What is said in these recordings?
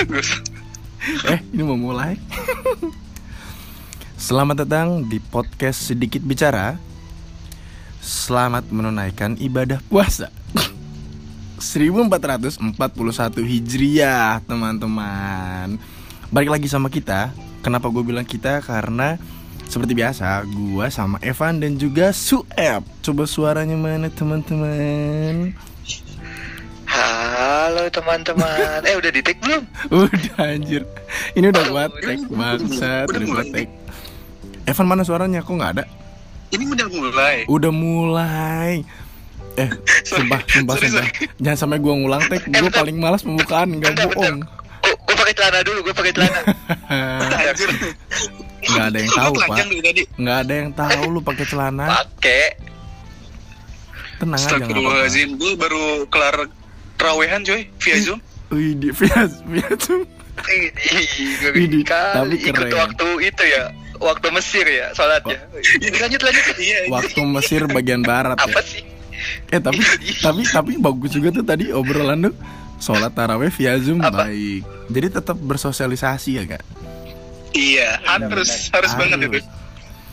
eh, ini mau mulai. Selamat datang di podcast Sedikit Bicara. Selamat menunaikan ibadah puasa. 1441 Hijriah, teman-teman. Balik lagi sama kita. Kenapa gue bilang kita? Karena seperti biasa, gue sama Evan dan juga Sueb. Coba suaranya mana, teman-teman? Halo teman-teman. Eh udah di take belum? Udah anjir. Ini udah gua tag bangsat, udah gua tag. Evan mana suaranya? Kok nggak ada? Ini udah mulai. Udah mulai. Eh, sumpah, sumpah, sorry, sumpah. Jangan sampai gua ngulang tag. Gua paling malas pembukaan, nggak Bentar, bohong. Gue pakai celana dulu, gue pakai celana. Nggak ada yang tahu, Pak. Nggak ada yang tahu lu pakai celana. Pakai. Tenang aja. Astagfirullahaladzim, gue baru kelar terawehan coy, via Zoom. Wih, di via via Zoom. Ih, Widih, ngeri tapi kali. Ikut keren. waktu itu ya, waktu Mesir ya sholatnya. Lanjut lanjut. Iya, Waktu Mesir bagian barat ya. Apa sih? Eh tapi tapi tapi bagus juga tuh tadi obrolan tuh sholat taraweh via zoom Apa? baik. Jadi tetap bersosialisasi ya kak. iya, harus harus banget itu.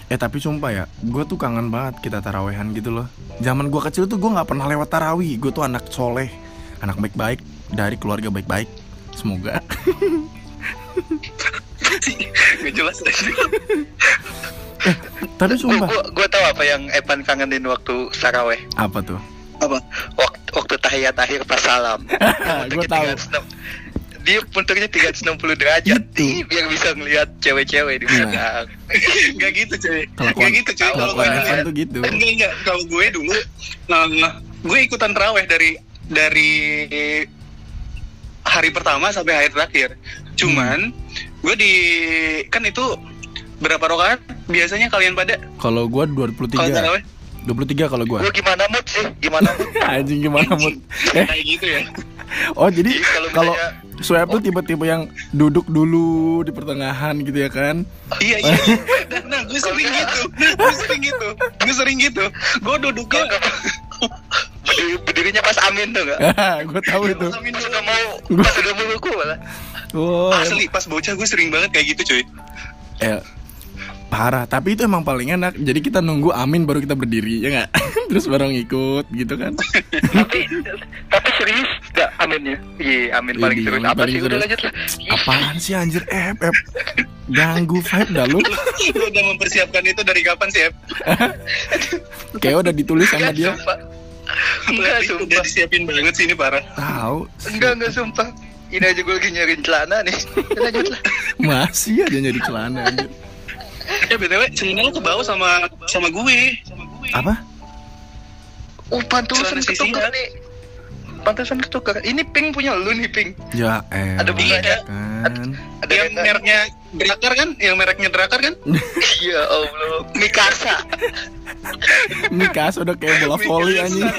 Eh tapi sumpah ya, gue tuh kangen banget kita tarawehan gitu loh. Zaman gue kecil tuh gue nggak pernah lewat tarawih. Gue tuh anak soleh, anak baik-baik dari keluarga baik-baik. Semoga. Gak jelas aja. tapi sumpah. gue gue tahu apa yang Evan kangenin waktu saraweh. Apa tuh? Apa? Waktu waktu tahiyat akhir pas salam. gue tahu. 360 dia puntuknya 360 derajat Itu. Ih, biar bisa ngelihat cewek-cewek di Nah. belakang. Gak gitu. Kelakuan- Gak gitu coy. Kalau gue tuh gitu. enggak enggak. Kalau gue dulu, nah, gue ikutan teraweh dari dari hari pertama sampai hari terakhir. Cuman gue di kan itu berapa rokaat biasanya kalian pada Kalau gue kalau 23. teraweh 23 kalau gue. Gue gimana mood sih? Gimana mood? Anjing gimana mood? Eh, kayak gitu ya. oh jadi kalau Swab tuh tipe-tipe yang duduk dulu di pertengahan gitu ya kan? iya iya. Nah, nah gue sering gitu. Gue sering gitu. Gue sering gitu. Gue duduknya Berdiri, berdirinya pas amin tuh gak? gue tahu itu. Pas udah mau, pas udah mau ruku malah. Oh, asli pas bocah gue sering banget kayak gitu cuy. eh, parah. Tapi itu emang paling enak. Jadi kita nunggu Amin baru kita berdiri ya nggak? Terus baru ngikut gitu kan? tapi tapi serius gak aminnya? Iya amin paling Iya, serius. amin Apa paling sih udah lanjut lah. Apaan sih anjir? Eh, eh. Ganggu vibe dah lu. Lu udah mempersiapkan itu dari kapan sih, Ep? Kayak udah ditulis sama Enggak dia. sumpah. Enggak Berarti udah sumpah. disiapin banget sih ini parah. Tahu. Enggak enggak sumpah. Ini aja gue lagi nyariin celana nih. Lanjut lah. Masih aja nyari celana. Eh btw, celana lu ke bawah sama sama gue. Sama gue. Apa? Oh pantusan ya? nih. Pantesan ketukar. Ini pink punya lu nih pink. Ya eh. Ada bunganya. kan. Ada yang mereknya Drakar kan? Yang mereknya Drakar kan? Iya Allah. Mikasa. Mikas udah kayak bola voli Mikasa. anjing.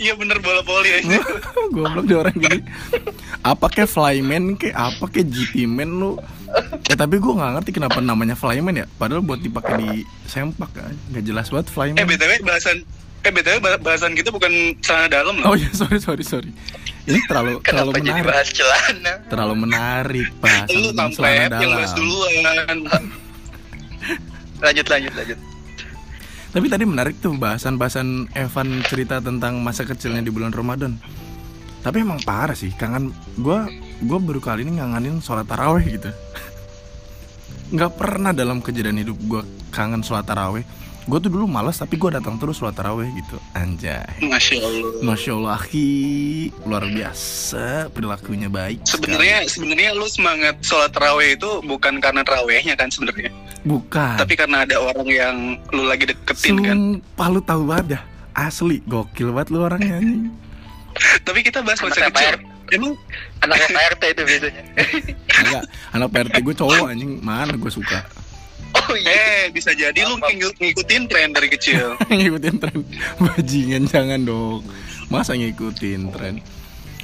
Iya bener bola voli aja. Goblok dia orang gini. Apa kayak flyman kayak apa kayak GP man lu? Ya tapi gue nggak ngerti kenapa namanya flyman ya. Padahal buat dipakai di sempak kan. Gak jelas banget Eh flyman. btw bahasan eh btw bah- bahasan kita bukan celana dalam Oh loh. ya sorry sorry sorry. Ini terlalu terlalu jadi menarik. bahas celana? Terlalu menarik pak. Lu tampet yang bahas duluan. Lanjut lanjut lanjut. Tapi tadi menarik tuh bahasan-bahasan Evan cerita tentang masa kecilnya di bulan Ramadan. Tapi emang parah sih, kangen gue gue baru kali ini nganganin sholat taraweh gitu. Nggak pernah dalam kejadian hidup gue kangen sholat taraweh. Gue tuh dulu malas tapi gue datang terus sholat taraweh gitu. Anjay. Masya Allah. Masya Allah, Aki. luar biasa perilakunya baik. Sebenarnya sebenarnya lu semangat sholat taraweh itu bukan karena tarawehnya kan sebenarnya, bukan. tapi karena ada orang yang lu lagi deketin kan. Sumpah lu tahu banget dah. Asli gokil banget lu orangnya anjing. Tapi kita bahas masa Anak kecil. PRT. Emang Anaknya PRT itu biasanya. Enggak, anak PRT gue cowok anjing, mana gue suka. Oh iya. eh bisa jadi lu ng- ngikutin tren dari kecil. ngikutin tren bajingan jangan dong masa ngikutin tren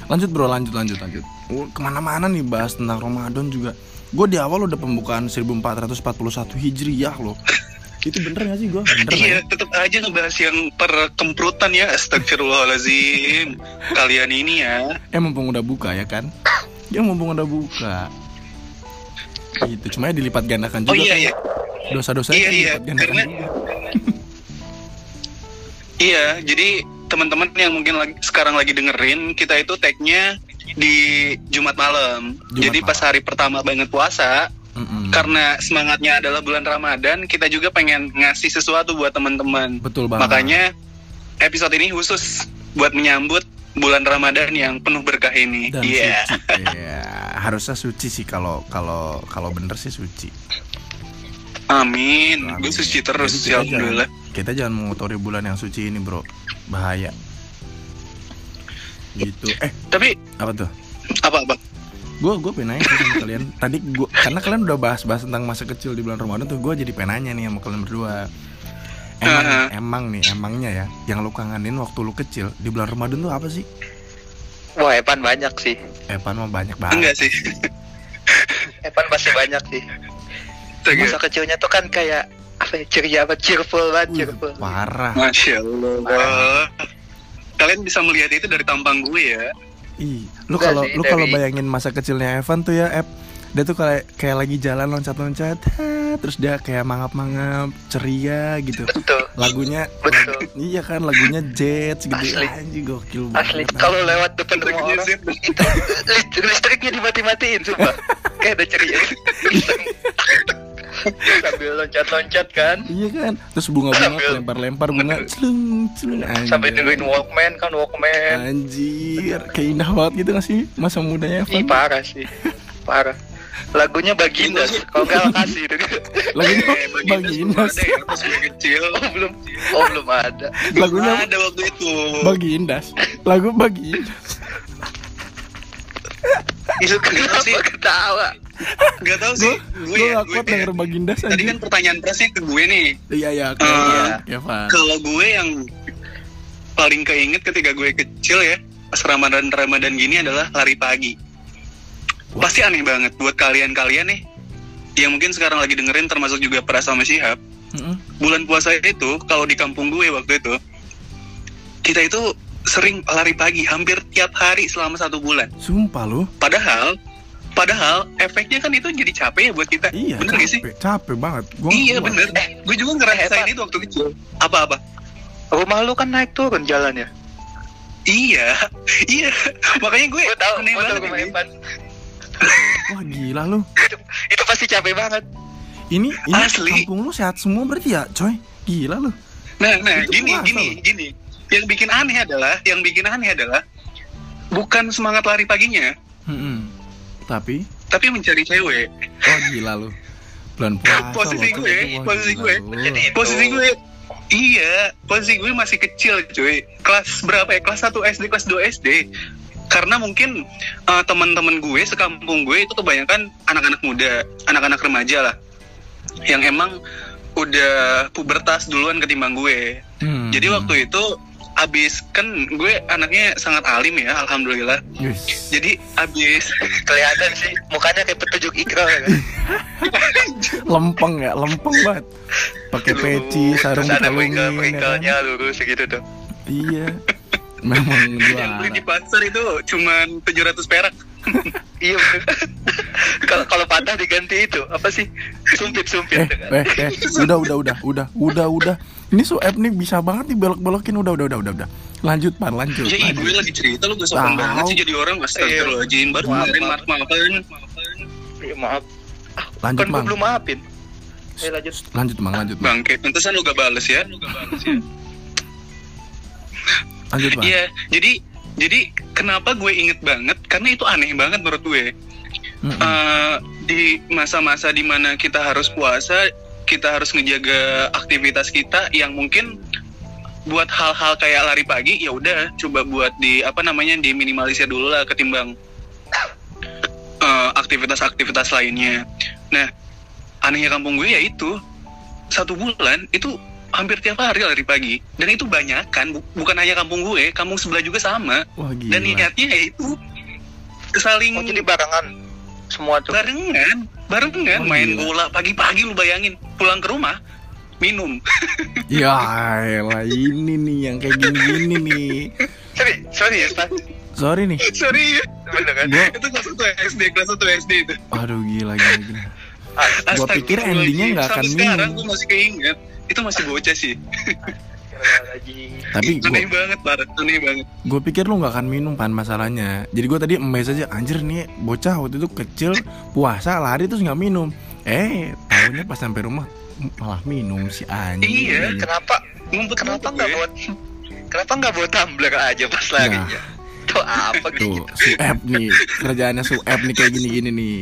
lanjut bro lanjut lanjut lanjut Oh, ke mana-mana nih bahas tentang Ramadan juga gue di awal udah pembukaan 1441 hijriyah loh Itu bener gak sih gue? Bener Iya, ya? tetap aja ngebahas yang perkemprutan ya. Astagfirullahalazim. Kalian ini ya. Eh mumpung udah buka ya kan? Ya mumpung udah buka. Gitu, cuma ya dilipat gandakan juga. Oh iya iya. Dosa-dosa Iya, iya. dilipat gandakan Karena- juga. Iya, jadi teman-teman yang mungkin lagi sekarang lagi dengerin, kita itu tag-nya di Jumat malam. Jumat jadi pas malam. hari pertama banget puasa, Mm-mm. karena semangatnya adalah bulan Ramadan, kita juga pengen ngasih sesuatu buat teman-teman. Betul banget. Makanya episode ini khusus buat menyambut bulan Ramadan yang penuh berkah ini. Iya. suci. Iya, harusnya suci sih kalau kalau kalau bener sih suci. Amin. Amin. Gue suci terus, Jadi ya alhamdulillah. Jangan, kita jangan mengotori bulan yang suci ini, Bro. Bahaya. Gitu. Eh, Tapi apa tuh? apa-apa? Gue gue pengen nanya sih sama kalian. Tadi gua karena kalian udah bahas-bahas tentang masa kecil di bulan Ramadan tuh gue jadi pengen nanya nih sama kalian berdua. Emang Heeh. emang nih emangnya ya yang lu kangenin waktu lu kecil di bulan Ramadan tuh apa sih? Wah, Evan banyak sih. Evan mah banyak banget. Enggak sih. Evan pasti banyak sih. Masa kecilnya tuh kan kayak apa ya, ceria banget, cheerful banget, Wih, cheerful. parah. Masya Allah. Kalian bisa melihat itu dari tampang gue ya. Ih, lu kalau lu kalau bayangin masa kecilnya Evan tuh ya, Ep, dia tuh kayak kayak lagi jalan loncat-loncat, terus dia kayak mangap-mangap, ceria gitu. Betul. Lagunya Betul. iya kan lagunya Jets gitu. Asli. Anjing gokil Asli, banget. kalau lewat depan rumah orang, itu list- listriknya dimati-matiin, sumpah. Kayak ada ceria. Sambil loncat-loncat kan. Iya kan, terus bunga-bunga lempar-lempar bunga, celung celung. Sampai nungguin Walkman kan, Walkman. Anjir, kayak indah banget gitu gak sih masa mudanya Ih, parah sih. Parah. Lagunya Baginda, kalau nggak kasih itu. Lagunya Eh, Baginda Bagindas. ada ya, pas gue kecil. Oh belum, oh belum ada. Lagunya ada waktu itu. Bagindas. Lagu Bagindas. Itu Kenapa sih? ketawa? Gak tau sih. Gue Gue ya, gak kuat denger Bagindas Tadi kan pertanyaan presnya ke gue nih. Iya iya, oke. Eh, Iya, Evan. Kalau gue yang paling keinget ketika gue kecil ya, pas Ramadan-Ramadan gini adalah lari pagi. Pasti aneh banget buat kalian-kalian nih yang mungkin sekarang lagi dengerin termasuk juga para sama Syihab. Mm-mm. Bulan puasa itu kalau di kampung gue waktu itu kita itu sering lari pagi hampir tiap hari selama satu bulan. Sumpah lu. Padahal padahal efeknya kan itu jadi capek ya buat kita. Iya, bener gak sih? capek, capek banget. Gua iya gua- bener. Eh, gue juga ngerasain Hebat. itu waktu kecil. Apa-apa? Rumah lu kan naik turun jalannya. Iya, iya. Makanya gue Gue tahu, aneh gue tahu. Evan. Wah gila lu. Itu pasti capek banget. Ini ini Asli. kampung lu sehat semua berarti ya, coy. Gila lu. Nah, nah, Itu gini, gini, loh. gini. Yang bikin aneh adalah, yang bikin aneh adalah bukan semangat lari paginya, Mm-mm. Tapi tapi mencari cewek. oh gila lu. Bulan puasa Posisi loh, gue, Wah, posisi gue. lu. Jadi. Posisi gue Iya, posisi gue masih kecil cuy. Kelas berapa ya? Kelas 1 SD, kelas 2 SD. Karena mungkin eh, teman-teman gue sekampung gue itu kebanyakan anak-anak muda, anak-anak remaja lah. Yang emang udah pubertas duluan ketimbang gue. Hmm. Jadi waktu itu abis kan gue anaknya sangat alim ya, alhamdulillah. Yes. Jadi abis kelihatan sih mukanya kayak petunjuk ikral ya kan? lempeng ya, lempeng banget. Pakai peci, sarung Terus ada dikalungin, bengkel ya kan? lurus gitu tuh Iya. Memang yang beli di pasar itu cuman 700 perak. iya kalau kalau patah diganti itu apa sih sumpit sumpit Eh, eh, eh, udah, udah, udah, udah, udah, udah. Ini so app nih bisa banget nih belok-belokin. Udah, udah, udah, udah, udah. Lanjut, pan, lanjut. Ya iya, gue lagi cerita lu gue sopan banget sih jadi orang Astagfirullahaladzim Baru Maaf, kemarin maaf. maaf-maafan Iya, maaf Lanjut, kan Mang. belum maafin Ayo lanjut Lanjut, Mang, lanjut. Bangke, pantesan lu gak bales ya Lu gak bales ya Lanjut, Mang. Iya, jadi jadi kenapa gue inget banget Karena itu aneh banget menurut gue Mm-mm. Eh, Di masa-masa di mana kita harus puasa Kita harus ngejaga aktivitas kita Yang mungkin buat hal-hal kayak lari pagi ya udah coba buat di apa namanya diminimalisir dulu lah ketimbang eh, aktivitas-aktivitas lainnya. Nah, anehnya kampung gue ya itu satu bulan itu hampir tiap hari lari pagi dan itu banyak kan bu- bukan hanya kampung gue, kampung sebelah juga sama. Wah, gila. Dan niatnya ya itu saling oh jadi barengan semua tuh barengan, barengan Oh, main gila. bola pagi-pagi lu bayangin pulang ke rumah minum. Ya elah ini nih yang kayak gini-gini nih. Sorry, sorry ya, Pak. Sorry nih. Serius. Bener kan? Gua Itu kelas 1 SD, kelas 1 SD itu. aduh gila gila. gila. Gua pikir endingnya nggak akan Sampai sekarang minum. gue masih keinget. Itu masih bocah sih. Tapi Aneh gua, banget, parah. Aneh banget. gue pikir lu nggak akan minum pan masalahnya. Jadi gue tadi emes aja anjir nih bocah waktu itu kecil puasa lari terus nggak minum. Eh tahunya pas sampai rumah malah minum si anjing. Iya, Kenapa? Ngumpet Kenapa nggak gue. buat? Kenapa nggak buat tumbler aja pas larinya? Tuh apa Tuh, gitu? suap nih kerjaannya suap nih kayak gini-gini nih.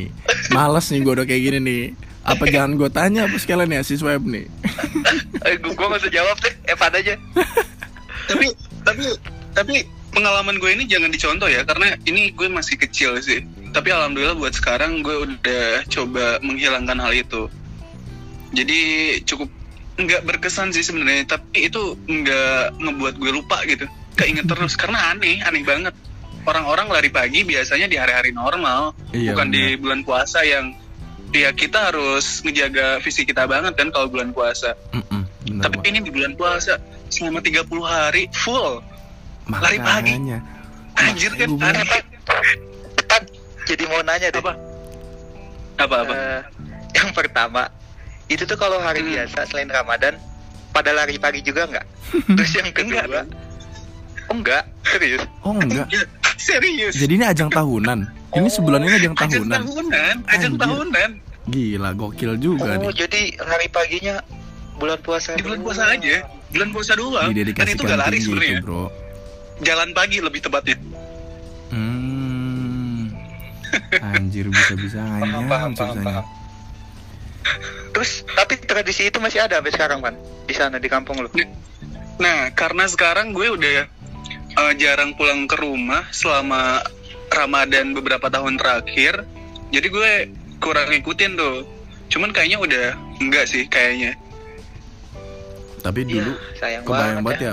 Males nih gue udah kayak gini nih. Apa jangan gue tanya apa sekalian ya si suap nih. Eh, gua, gua nggak usah jawab deh, Evan aja. tapi tapi tapi pengalaman gue ini jangan dicontoh ya karena ini gue masih kecil sih tapi alhamdulillah buat sekarang gue udah coba menghilangkan hal itu jadi cukup nggak berkesan sih sebenarnya tapi itu nggak ngebuat gue lupa gitu keinget terus karena aneh aneh banget orang-orang lari pagi biasanya di hari-hari normal Iya, bukan di benar. bulan puasa yang ya kita harus ngejaga fisik kita banget kan kalau bulan puasa bener, tapi Wak. ini di bulan puasa selama 30 hari full lari pagi. Makanya. Anjir kan Makanya aneh Evan, jadi mau nanya deh. apa? Apa apa? Eh, yang pertama, itu tuh kalau hari Hmm. biasa selain Ramadan, pada lari pagi juga nggak? Terus yang kedua, Enggak. Oh enggak, serius? Oh enggak. Ya, serius. Jadi ini ajang tahunan. Ini sebulan ini ajang ajang tahunan. tahunan, ajang Anjir. tahunan. Gila, gokil juga Oh, nih. jadi hari paginya bulan puasa. Di bulan doang. puasa aja, bulan puasa doang. Dan itu gak lari tinggi sebenarnya. itu, Bro. Jalan pagi lebih tepatnya. Hmm. Anjir paham, paham, bisa-bisanya. paham. Terus, tapi tradisi itu masih ada sampai sekarang, kan? Di sana, di kampung lu. Nah, karena sekarang gue udah eh, jarang pulang ke rumah selama Ramadan beberapa tahun terakhir. Jadi gue kurang ngikutin tuh. Cuman kayaknya udah enggak sih kayaknya. Tapi dulu Iya, sayang kebayang banget banget ya.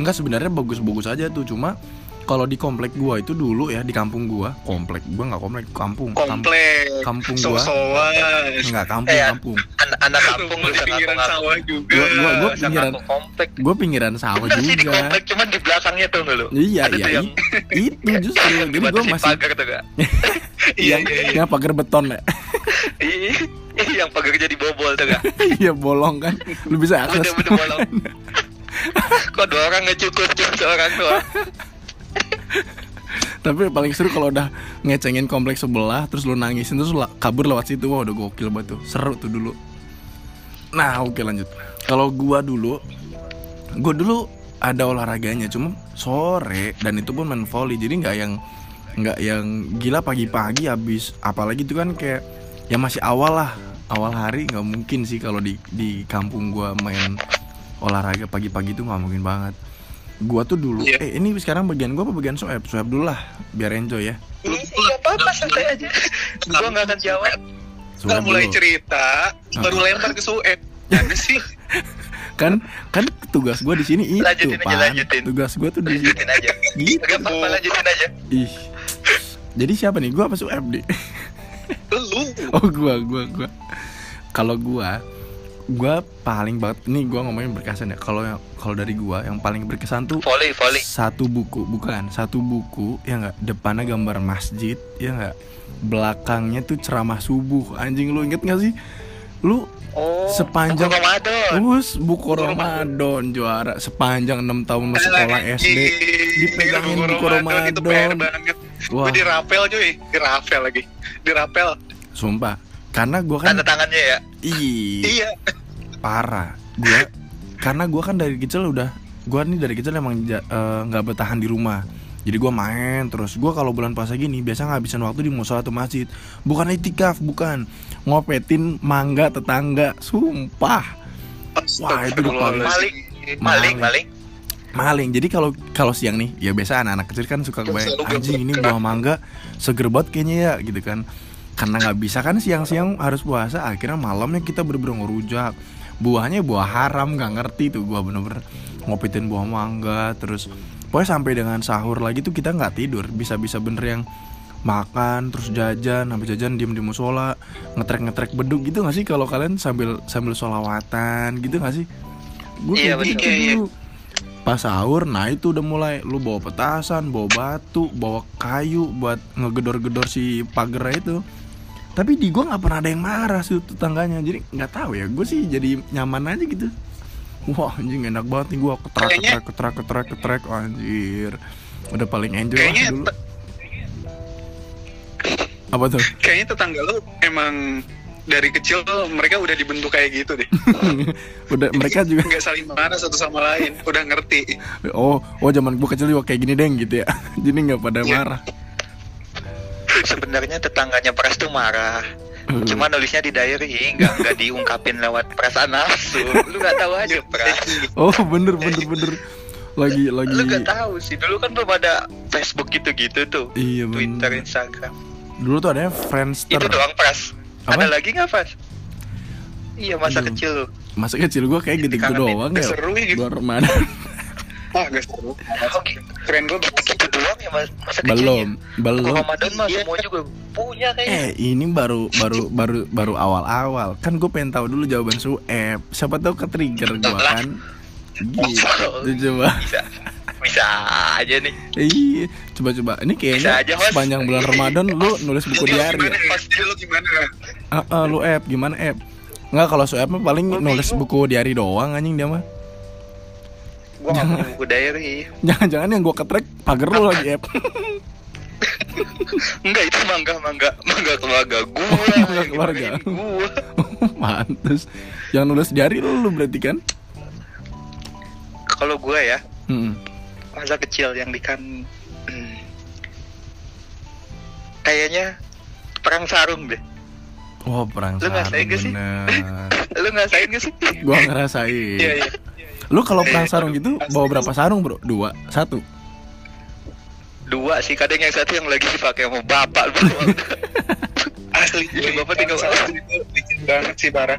Enggak sebenarnya bagus-bagus aja tuh, cuma kalau di komplek gua itu dulu ya di kampung gua, komplek gua nggak komplek, kampung. Kam- Komplek, kampung gua. so-soan. Enggak kampung, Eh, kampung. An- anak kampung di pinggiran sawah juga. Gua- gua- gua pinggiran. komplek. Gua pinggiran sawah Bener sih di juga. komplek, cuman di belakangnya tuh nggak lu? Iya, Ada iya. yang Itu justru jadi gua masih pagar tuh gak? Iya, iya, iya. yang pagar beton ya. Iya, yang pagar jadi bobol tuh gak? Iya bolong kan. Lu bisa akses. Bener-bener bolong. Kok dua orang nggak cukup, cuma seorang doang. Tapi paling seru kalau udah ngecengin kompleks sebelah terus lu nangisin terus la- kabur lewat situ wah udah gokil banget tuh. Seru tuh dulu. Nah, oke lanjut. Kalau gua dulu gua dulu ada olahraganya cuma sore dan itu pun main volley. Jadi nggak yang nggak yang gila pagi-pagi habis apalagi itu kan kayak ya masih awal lah awal hari nggak mungkin sih kalau di di kampung gua main olahraga pagi-pagi itu nggak mungkin banget gua tuh dulu Iya. eh ini sekarang bagian gua apa bagian swab swab dulu lah biar enjoy ya Iya apa-apa santai aja. Gua nggak akan jawab. Kita swab mulai dulu. cerita, baru lempar ke Sueb. Mana sih? kan kan tugas gua di sini itu Lanjutin aja, Pan. lanjutin. tugas gua tuh di sini Lanjutin aja. gitu Gak apa-apa lanjutin aja. ih jadi siapa nih gua apa swab nih Lu. Oh gua gua gua. Kalau gua gua paling banget nih gua ngomongin berkesan ya. Kalau kalau dari gua yang paling berkesan tuh Volley, volley. satu buku bukan satu buku ya nggak depannya gambar masjid ya nggak belakangnya tuh ceramah subuh anjing lu inget gak sih lu Oh, Sepanjang- buku Ramadan. Us buku Ramadan juara sepanjang enam tahun sekolah SD dipegangin Buku buku Ramadan, Itu PR Ramadan. banget. Wah Gue di rapel cuy, di rapel lagi. Di rapel. sumpah karena gua kan Tanda tangannya ya. ih. Iya. parah. Gua karena gua kan dari kecil udah gua nih dari kecil emang eh, nggak bertahan di rumah. Jadi gua main terus. Gua kalau bulan puasa gini biasa ngabisin waktu di musola atau masjid. Bukan itikaf bukan. Ngopetin mangga tetangga. Sumpah. Wah, itu udah paling- Maling, maling, maling. maling. Jadi kalau kalau siang nih ya biasa anak-anak kecil kan suka kebayang anjing ini buah mangga seger banget kayaknya ya gitu kan karena nggak bisa kan siang-siang harus puasa akhirnya malamnya kita bener-bener ngerujak. Buahnya buah haram nggak ngerti tuh gua bener-bener ngopitin buah mangga terus pokoknya sampai dengan sahur lagi tuh kita nggak tidur. Bisa-bisa bener yang makan terus jajan habis jajan diem di musola ngetrek ngetrek beduk gitu gak sih kalau kalian sambil sambil solawatan gitu gak sih? Gue Iya, gitu. Iya, iya. pas sahur nah itu udah mulai. Lu bawa petasan bawa batu bawa kayu buat ngegedor-gedor si pagar itu tapi di gue nggak pernah ada yang marah sih tetangganya. Jadi nggak tahu ya gue sih jadi nyaman aja gitu. Wah anjing enak banget nih gue ketrak Kayaknya- ketrak ketrak ketrak ketrak anjir. Udah paling enjoy Kayaknya lah dulu. te- apa tuh? Kayaknya tetangga lu emang dari kecil tuh mereka udah dibentuk kayak gitu deh. udah mereka juga nggak saling marah satu sama lain, udah ngerti. oh oh zaman gue kecil juga kayak gini deng gitu ya. Jadi nggak pada Iya. marah Sebenarnya tetangganya Pras tuh marah. Hmm. Cuma nulisnya di diary, nggak nggak diungkapin lewat perasaan nafsu. Lu nggak tahu aja, Pras. oh bener bener bener lagi lagi Lu nggak tahu sih. Dulu kan belum ada Facebook gitu-gitu tuh. iya Twitter, bener Instagram. dulu tuh ada Friendster Itu doang, Pras. Apa? Ada lagi nggak, Pras? Iya, masa Aduh. kecil lu. masa kecil gue kayak gitu gitu Dikangenin. doang ya Seru ya gitu. luar mana Ah, gak seru. Oke, Keren gue gitu doang ya mas, masa belum kecilnya. belum. Kalau Ramadan mah semua juga punya kayaknya. Eh ini baru baru baru baru awal-awal. Kan gue pengen tahu dulu jawaban Sueb. Siapa tahu ke trigger gue kan? Gitu. Coba. Bisa, bisa aja nih. iya. Coba coba ini kayaknya aja, sepanjang bulan Ramadan lu nulis buku Jadi lu diary gimana? ya? Pas dia lu gimana? Ah, ah, lu app gimana app Nggak kalau Sueb mah paling nulis buku diary doang anjing dia mah Gua nggak punya buku diary. jangan-jangan yang gue ketrek pagar lu lagi app Enggak itu mangga mangga mangga keluarga gua. Mangga keluarga. Gua. mantus yang nulis diary lu, lu berarti kan Kalau gua ya Hmm. masa kecil yang dikan hmm, kayaknya perang sarung deh. Oh perang Lu ngerasain sarung gak sih? Lu ngerasain gak sih? Gua ngerasain Iya, iya. Lu kalau perang sarung gitu bawa berapa sarung bro? Dua? Satu? Dua sih kadang yang satu yang lagi dipakai sama bapak lu. Asli. Jadi bapak tinggal- licin banget sih parah.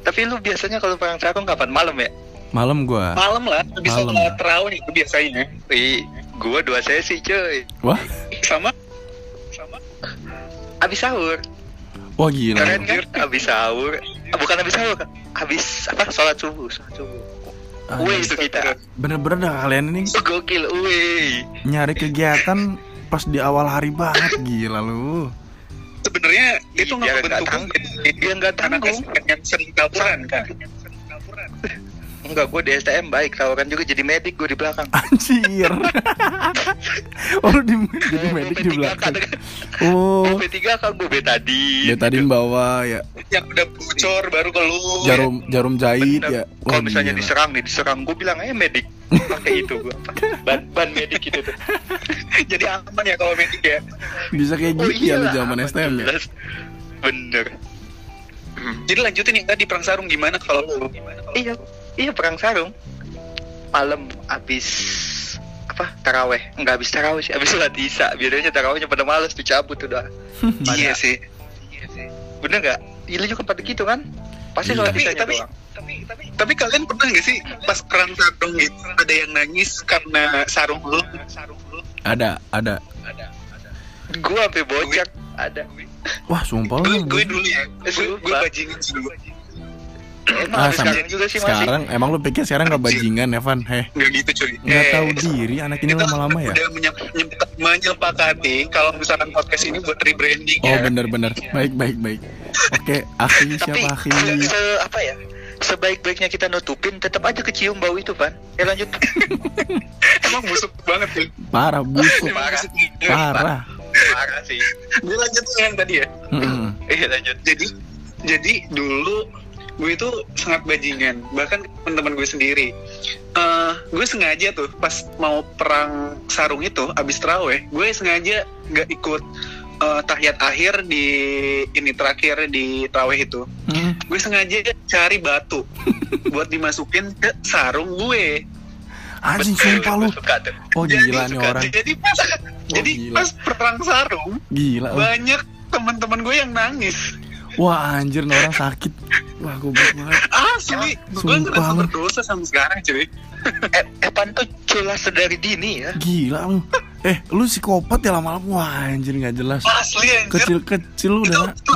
Tapi lu biasanya kalau perang sarung kapan malam ya? Malam gua Malam lah, bisa Malam. sholat terawih itu biasanya. Ih, gua dua sesi cuy. Wah Sama sama Abis sahur. Wah gila Keren kan? Abis sahur. Ah, bukan abis sahur. Abis apa? Sholat subuh. Sholat subuh. Ah, Wih itu kita. Bener-bener dah kalian ini Gokil, wih. nyari kegiatan pas di awal hari banget Gila lu sebenarnya itu Iya, nggak nggak bentuk tanggung. Dia nggak karena tanggung. yang sering taburan kan. Enggak, gue di STM baik. Tawaran juga jadi medik gue di belakang. Anjir Oh di, jadi medik di belakang Oh Gue P3 kan gue betadin. Dia tadi bawa ya Yang udah bocor baru ke lu. jarum jarum jahit Bener. ya Kalau misalnya gila. diserang nih, diserang gue bilang aja medik. Pakai itu gue. Ban ban medik itu tuh. Jadi aman ya kalau medik ya. Bisa kayak Oh gitu ya lu zaman STM ya. Bener. Hmm. Jadi lanjutin yang tadi perang sarung gimana kalau lu? Iya, iya perang sarung. Malam abis apa taraweh nggak habis taraweh sih habis sholat isya biasanya tarawehnya pada males dicabut udah Iya sih. bener nggak iya juga pada gitu kan pasti Iya. sholat Tapi isyanya tapi doang tapi tapi tapi kalian pernah nggak sih pas perang sarung gitu ada yang nangis karena sarung lu? Sarung lu. Ada ada gua sampai bocak ada Wah sumpah Gue lu gue dulu ya. Gue bajingan sih dulu. Emang Ah, sama- sekarang juga sih masih Sekarang. Emang lu pikir sekarang gak bajingan Evan? Heh Nggak gitu cuy. Nggak Eh, tahu diri anak ini lama-lama ya? Udah menyep- menyep- menyepakati kalau misalkan podcast ini buat rebranding Oh ya. bener-bener Baik baik baik. Oke Akhi tapi siapa Akhi se, se- apa ya? Sebaik-baiknya kita nutupin tetap aja kecium bau itu kan ya lanjut. Emang busuk banget tuh. Parah busuk. Parah. Parah. Parah sih Gue lanjut yang tadi ya. Iya lanjut. Jadi jadi dulu gue itu sangat bajingan. Bahkan teman-teman gue sendiri. Eh gue sengaja tuh pas mau perang sarung itu abis teraweh gue sengaja nggak ikut eh, tahiyat akhir di ini terakhir di teraweh itu. Mm. gue sengaja cari batu buat dimasukin ke sarung gue. Anjing sumpah lu. Gua suka tuh. Oh gila nih orang. Jadi pas jadi gila. pas perang sarung Gila lu banyak teman-teman gue yang nangis Wah anjir nih orang sakit Wah goblok banget asli gue Sumpah ngerasa berdosa sampai sekarang cuy eh, Evan tuh kelas sedari dini ya. Gila lu. Eh, lu psikopat ya lama-lama. Wah, anjir nggak jelas. Asli anjir. Kecil-kecil lu udah. itu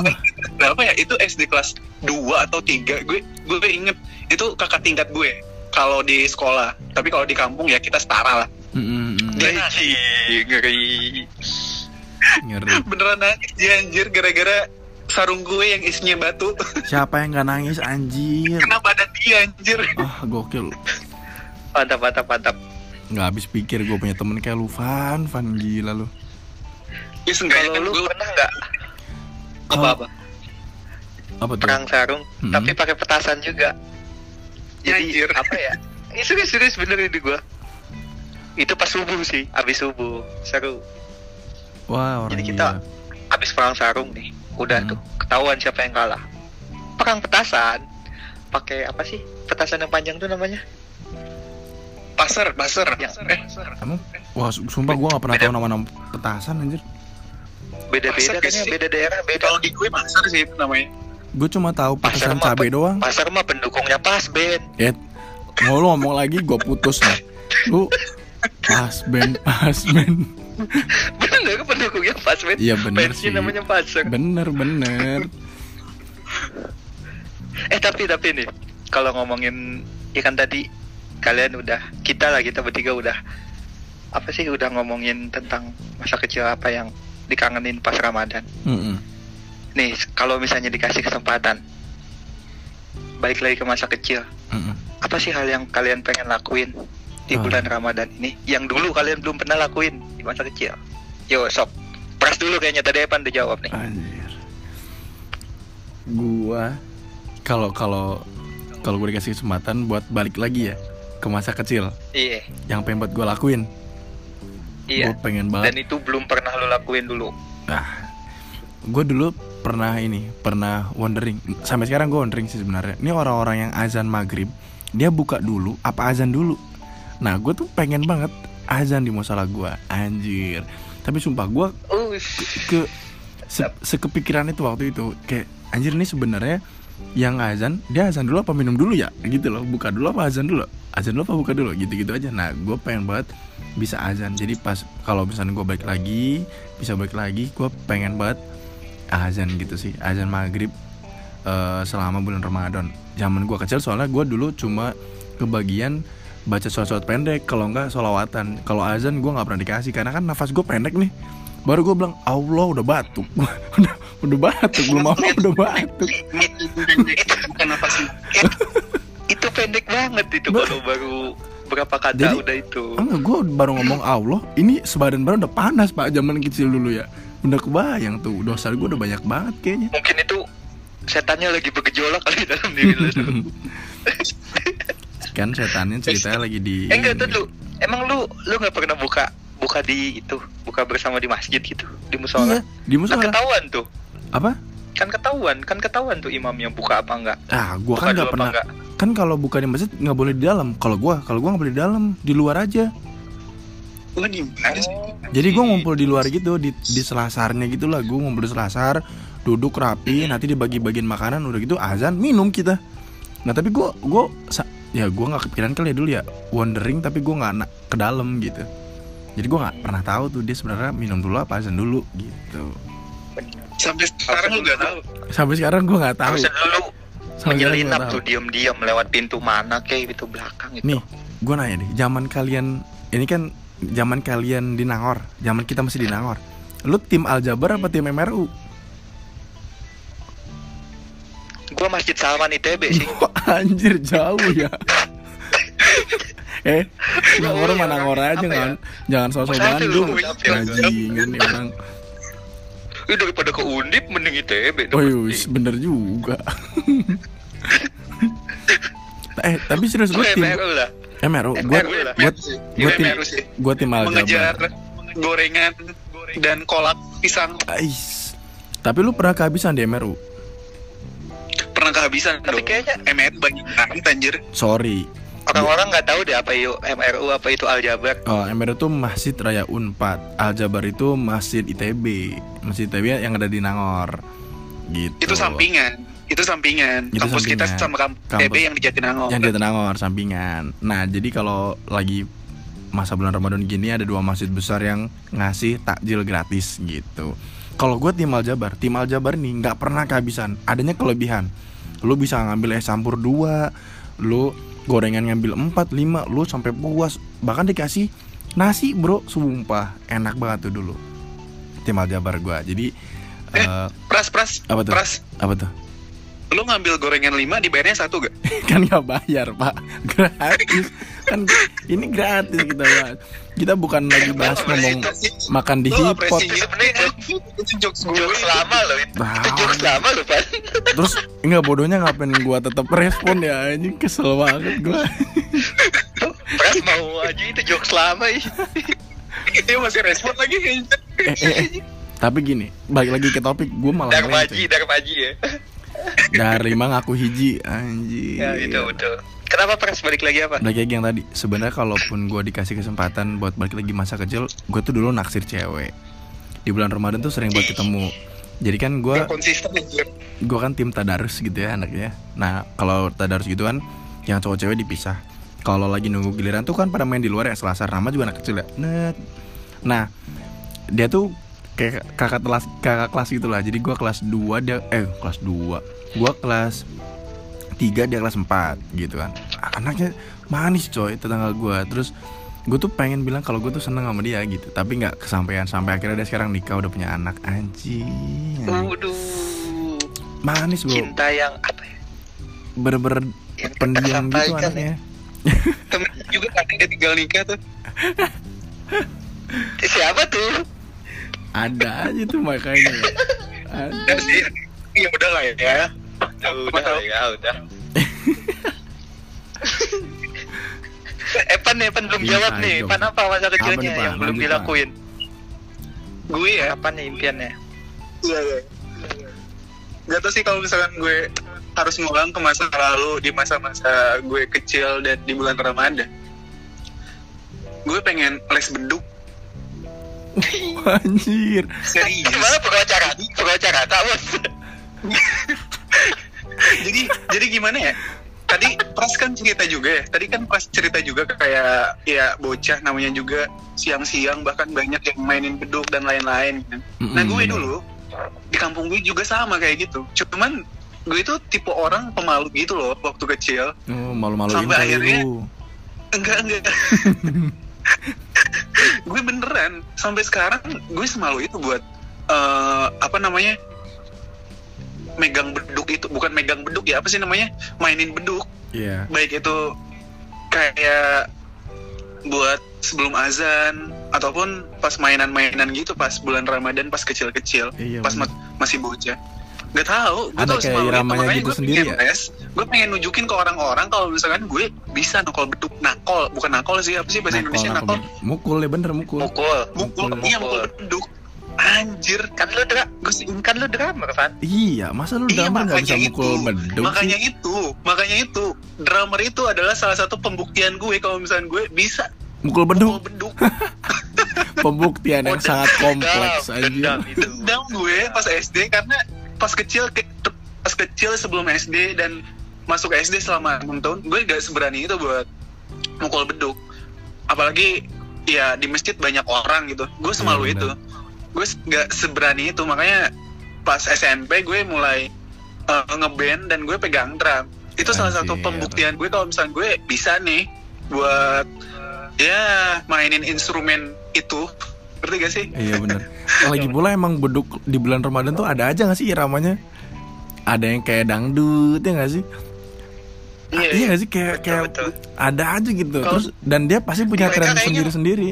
berapa ya? Itu SD kelas 2 atau 3. Gue gue inget itu kakak tingkat gue kalau di sekolah. Tapi kalau di kampung ya kita setara lah. Mm, mm, mm. Dia Anjing, ngeri. Ngeri. beneran nangis dia anjir gara-gara sarung gue yang isinya batu Siapa yang nggak nangis anjir? kena badan dia anjir. Ah, gokil. Mantap, mantap, mantap. Nggak habis pikir gue punya temen kayak lu, Van. Van gila lu. Ya seenggaknya kan lu gue pernah nggak Kalau- apa-apa Apa tuh? perang sarung, Hmm. tapi pakai petasan juga. Ya, Jadi anjir. apa ya? Ini serius serius bener ini gua. Itu pas subuh sih, abis subuh seru. Wah, orang Jadi kita- gila. Abis perang sarung nih, udah Hmm. tuh ketahuan siapa yang kalah. Perang petasan, pakai apa sih? Petasan yang panjang tuh namanya? pasar, pasar. Ya. Eh, Emang? Wah, su- sumpah gue gak pernah Beda. tahu nama-nama petasan anjir. Beda-beda Pasar kan ya, sih? beda daerah beda. kalau di gue pasar sih itu namanya. Gue cuma tahu petasan cabai pe- doang. Pasar mah pendukungnya pas Ben. Eh, mau lu ngomong lagi gue putus nih. Lu pas ben, pas ben. Bener pendukungnya pas Ben. Iya bener Fansnya sih. namanya pasar. Bener bener. Eh tapi tapi nih kalau ngomongin ya kan tadi kalian udah kita lah kita bertiga udah apa sih udah ngomongin tentang masa kecil apa yang dikangenin pas Ramadan. Mm-mm. Nih kalau misalnya dikasih kesempatan balik lagi ke masa kecil, Mm-mm. apa sih hal yang kalian pengen lakuin di Ah. bulan Ramadan ini yang dulu kalian belum pernah lakuin di masa kecil? Yo sob, pras dulu kayaknya tadi Evan udah jawab nih. Anjir. Gua kalau kalau kalau gue dikasih kesempatan buat balik lagi ya ke masa kecil Iya, yang pengen buat gue lakuin. iya. Gue pengen Dan banget. itu belum pernah lo lakuin dulu. Gue dulu pernah ini pernah wondering sampai sekarang gue wondering sih sebenarnya. Ini orang-orang yang azan maghrib dia buka dulu apa azan dulu. Nah gue tuh pengen banget azan di musola gue anjir. Tapi sumpah gue Oh, ke se- sekepikiran itu waktu itu kayak anjir nih sebenarnya yang azan dia azan dulu apa minum dulu ya? Gitu loh buka dulu apa azan dulu? Azan dulu apa buka dulu? Gitu gitu aja. Nah gue pengen banget bisa azan. Jadi pas kalau misalnya gue balik lagi bisa balik lagi gue pengen banget azan gitu sih. Azan maghrib eh, selama bulan ramadan. Zaman gue kecil soalnya gue dulu cuma kebagian baca surat-surat pendek kalau enggak solawatan kalau azan gue nggak pernah dikasih karena kan nafas gue pendek nih. Baru gue bilang Allah udah batuk. Udah udah batuk belum apa udah batuk. Bukan itu pendek banget itu Ba- kalau baru berapa kata Jadi- udah itu. enggak gue baru ngomong Allah ini sebadan baru udah panas pak zaman kecil dulu ya. Udah kebayang tuh dosa gue udah banyak banget kayaknya. Mungkin itu setannya lagi bergejolak kali dalam diri lu. kan setannya ceritanya lagi di eh enggak tuh lu. Emang lu lu nggak pernah buka buka di itu buka bersama di masjid gitu di iya musola. di Kan musola ketahuan tuh. apa Kan ketahuan, kan ketahuan tuh imamnya buka apa enggak. ah gue Buka kan nggak pernah enggak. kan kalau buka di masjid nggak boleh di dalam kalau gue kalau gue nggak boleh di dalam di luar aja sih? Jadi gue ngumpul di luar gitu di di selasarnya gitu lah gue ngumpul di selasar duduk rapi nanti dibagi-bagiin makanan udah gitu azan minum kita. Nah tapi gue gue ya gue nggak kepikiran kali ya dulu ya wondering tapi gue nggak ke dalam gitu. Jadi gue nggak pernah tahu tuh dia sebenarnya minum dulu apa azan dulu gitu. Sampai sekarang lu gak tahu. Sampai sekarang gue nggak tahu. Sampai menyelinap nggak tuh tahu. diam-diam lewat pintu mana kayak gitu belakang itu. Nih gue nanya deh zaman kalian ini kan zaman kalian di Nangor zaman kita masih di Nangor. Lu tim Aljabar apa tim MRU? Gua Masjid Salman ITB sih. Anjir jauh ya. eh, Nangor iya, mana Nangor orang- aja ya? kan. Jangan sosok Bandung. Bajingan nih orang. Ih, daripada ke Undip mending ITB dong. Oh iya, bener juga. eh, tapi serius gue tim MRU. Gue gue gue tim gue tim Mengejar Aljabar. gorengan dan kolak pisang Ais. Tapi lu pernah kehabisan di MRU? Pernah kehabisan Tapi dong. kayaknya MRU banyak banget anjir. Sorry. orang-orang nggak tahu deh apa itu MRU apa itu Aljabar. Oh, MRU itu Masjid Raya Unpad. Aljabar itu Masjid ITB. Masjid ITB yang ada di Nangor. Gitu. Itu sampingan. Itu sampingan. Itu kampus kita sampingan. sama kampus Kampus. TB yang di Jatinangor. yang di Jatinangor sampingan. Nah, jadi kalau lagi masa bulan Ramadan gini ada dua masjid besar yang ngasih takjil gratis gitu. Kalau gue tim Aljabar, tim Aljabar nih nggak pernah kehabisan. Adanya kelebihan. Lu bisa ngambil es campur dua, lu gorengan ngambil empat, lima, lu sampai puas. Bahkan dikasih nasi bro, sumpah enak banget tuh dulu. Tim Aljabar gue. Jadi Eh. eh, Pras, pras, apa tuh? pras. Apa tuh? Lu ngambil gorengan 5 dibayarnya satu gak? kan nggak bayar pak gratis kan ini gratis kita bahas kita bukan lagi bahas ngomong makan di hipot sebenarnya itu jokes gue. Lama loh itu. Nah. Itu jokes lama loh, Pan. terus nggak bodohnya ngapain gua tetap respon ya ini kesel banget gua Pras mau aja itu jokes lama ih. Dia masih respon lagi. eh, eh, eh. tapi gini balik lagi ke topik gua malah Darmaji, melenceng. Darmaji ya. dari mang aku hiji anjing Ya itu betul. Kenapa Pras balik lagi apa? balik lagi yang tadi. Sebenarnya kalaupun gua dikasih kesempatan buat balik lagi masa kecil gue tuh dulu naksir cewek. Di bulan Ramadan tuh sering buat ketemu. Jadi kan aja. gue kan tim tadarus gitu ya anaknya. Nah kalau tadarus gitu kan yang cowok cewek dipisah. Kalau lagi nunggu giliran tuh kan pada main di luar ya selasar nama juga anak kecil ya. Net. nah dia tuh kayak kakak kelas kakak kelas gitu lah. Jadi gue kelas 2 dia eh kelas 2 gue kelas 3 dia kelas 4 gitu kan anaknya manis coy tetangga gue terus gue tuh pengen bilang kalau gue tuh seneng sama dia gitu tapi nggak kesampaian sampai akhirnya dia sekarang nikah udah punya anak anjing Waduh. manis bro Cinta yang apa ya? bener-bener Yang pendiam gitu ya. anaknya Temen juga kan dia tinggal nikah tuh. Siapa tuh? ada aja tuh makanya Ada. Ya sih. Ya udah lah ya. Ya, Apa tahu? ya udah. Epan nih, Epan belum Iya, jawab nih. Epan apa masa kecilnya nih, yang belum dilakuin? Gue ya. Apa nih impiannya? Iya, iya. Gak tau sih kalau misalkan gue harus ngulang ke masa lalu di masa-masa gue kecil dan di bulan Ramadan. Gue pengen les beduk anjir serius. Gimana pengacara? Pengacara, tak bos. jadi jadi gimana ya? Tadi Pras kan cerita juga ya. Tadi kan Pras cerita juga kayak ya bocah namanya juga siang-siang bahkan banyak yang mainin beduk dan lain-lain. kan. Nah Mm-mm, gue dulu di kampung gue juga sama kayak gitu. Cuman gue itu tipe orang pemalu gitu loh waktu kecil. oh, malu-maluin Sampai akhirnya- lu Enggak enggak. gue beneran sampai sekarang gue semalu itu buat eh, apa namanya megang beduk itu bukan megang beduk ya apa sih namanya mainin beduk Iya baik itu kayak buat sebelum azan ataupun pas mainan-mainan gitu pas bulan Ramadan pas kecil-kecil Iya, pas bener. ma- masih bocah Gak tahu, gue tuh kayak semalu itu, makanya gitu gue sendiri pengen ya? les, gue pengen nunjukin ke orang-orang kalau misalkan gue bisa nakol beduk, nakol, bukan nakol sih, apa sih bahasa Indonesia nakol? mukul ya bener mukul Mukul. Mukul, Mukul. iya mukul beduk. Anjir, Kan lu dra gue sih kan lu drummer kan? iya masa lu Iya drummer nggak bisa makanya mukul itu, beduk makanya sih itu, makanya itu, drummer itu adalah salah satu pembuktian gue kalau misalkan gue bisa mukul mukul beduk beduk. pembuktian yang Oh, sangat dendam, kompleks dendam aja itu. Dendam gue pas SD karena pas kecil ke- pas kecil sebelum SD dan masuk SD selama 6 tahun gue gak seberani itu buat mukul beduk apalagi ya di masjid banyak orang gitu gue semalu itu benar. Gue s- gak seberani itu makanya pas SMP gue mulai eh, ngeband dan gue pegang drum itu salah satu Anjir. pembuktian gue kalau misalnya gue bisa nih buat ya mainin instrumen itu. Ngerti gak sih? Iya bener. Lagi pula emang beduk di bulan Ramadan tuh ada aja gak sih iramanya? Ada yang kayak dangdut ya gak sih? Iya, iya gak sih? Kayak Betul, kayak betul. ada aja gitu. Kalau- terus dan dia pasti punya tren kayaknya- sendiri-sendiri